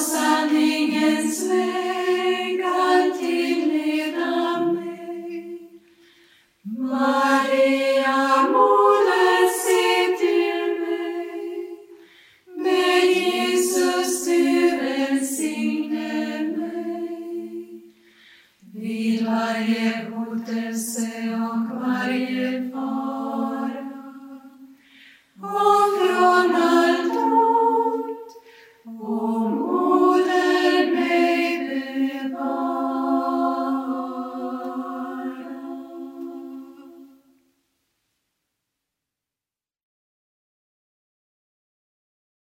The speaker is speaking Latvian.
osaningens vägar till leda mig. Maria, moder, se till mig. Med Jesus, du välsigne mig. Vid varje hotelse